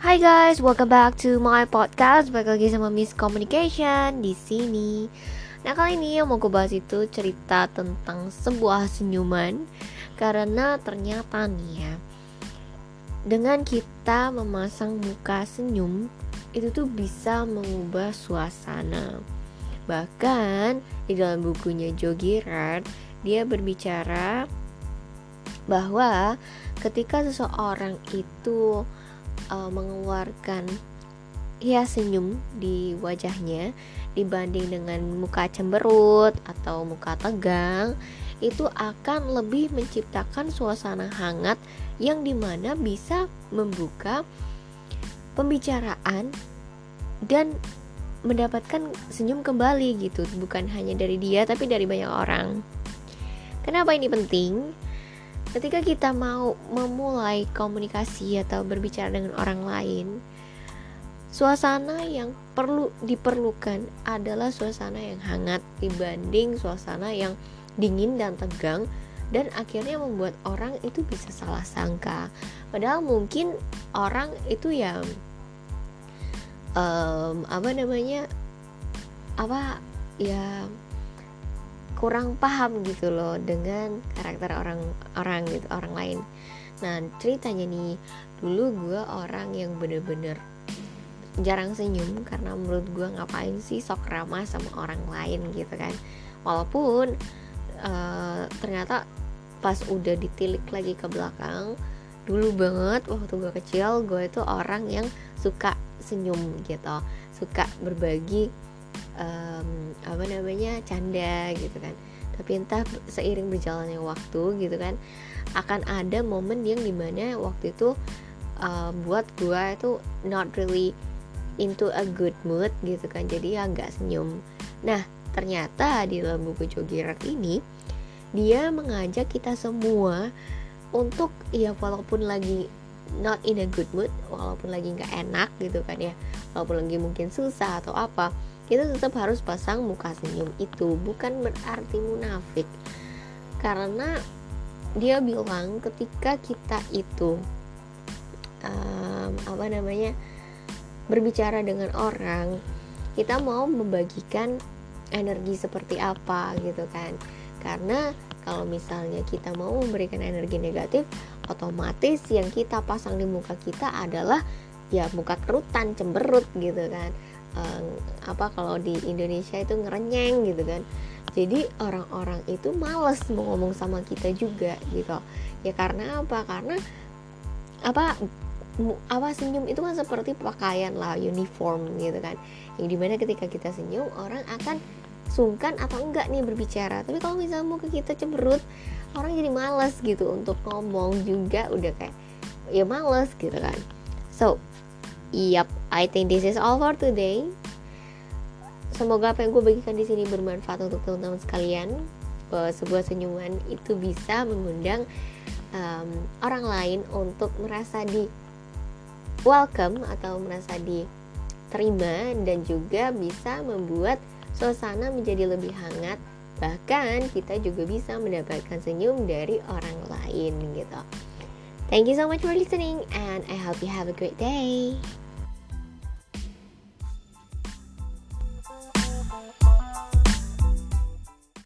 Hai guys, welcome back to my podcast. Balik lagi sama Miss Communication di sini. Nah kali ini yang mau gue bahas itu cerita tentang sebuah senyuman karena ternyata nih ya dengan kita memasang muka senyum itu tuh bisa mengubah suasana. Bahkan di dalam bukunya Joe Girard dia berbicara bahwa ketika seseorang itu uh, mengeluarkan hias senyum di wajahnya dibanding dengan muka cemberut atau muka tegang itu akan lebih menciptakan suasana hangat yang di mana bisa membuka pembicaraan dan mendapatkan senyum kembali gitu. Bukan hanya dari dia tapi dari banyak orang. Kenapa ini penting ketika kita mau memulai komunikasi atau berbicara dengan orang lain suasana yang perlu diperlukan adalah suasana yang hangat dibanding suasana yang dingin dan tegang dan akhirnya membuat orang itu bisa salah sangka. Padahal mungkin orang itu yang um, apa namanya apa ya kurang paham gitu loh dengan karakter orang-orang gitu orang lain. Nah ceritanya nih dulu gue orang yang bener-bener jarang senyum karena menurut gue ngapain sih sok ramah sama orang lain gitu kan. Walaupun uh, ternyata pas udah ditilik lagi ke belakang dulu banget waktu gue kecil gue itu orang yang suka senyum gitu suka berbagi um, apa namanya canda gitu kan. Tapi entah seiring berjalannya waktu gitu kan akan ada momen yang di mana waktu itu uh, buat gue itu not really into a good mood gitu kan jadi agak senyum. Nah ternyata di dalam buku Jogirat ini dia mengajak kita semua untuk ya walaupun lagi not in a good mood walaupun lagi nggak enak gitu kan ya walaupun lagi mungkin susah atau apa kita tetap harus pasang muka senyum itu bukan berarti munafik. Karena dia bilang ketika kita itu um, apa namanya berbicara dengan orang kita mau membagikan energi seperti apa gitu kan. Karena kalau misalnya kita mau memberikan energi negatif otomatis yang kita pasang di muka kita adalah ya muka kerutan cemberut gitu kan um, apa kalau di Indonesia itu ngerenyeng gitu kan. Jadi orang-orang itu males mau ngomong sama kita juga gitu. Ya karena apa? Karena apa apa senyum itu kan seperti pakaian lah uniform gitu kan. Yang di mana ketika kita senyum orang akan sungkan atau enggak nih berbicara. Tapi kalau misalnya muka kita cemberut orang jadi males gitu untuk ngomong juga. Udah kayak ya males gitu kan. So Yap, I think this is all for today. Semoga apa yang gue bagikan di sini bermanfaat untuk teman-teman sekalian. Bahwa sebuah senyuman itu bisa mengundang um, orang lain untuk merasa di welcome atau merasa diterima dan juga bisa membuat suasana menjadi lebih hangat. Bahkan kita juga bisa mendapatkan senyum dari orang lain gitu. Thank you so much for listening and I hope you have a great day.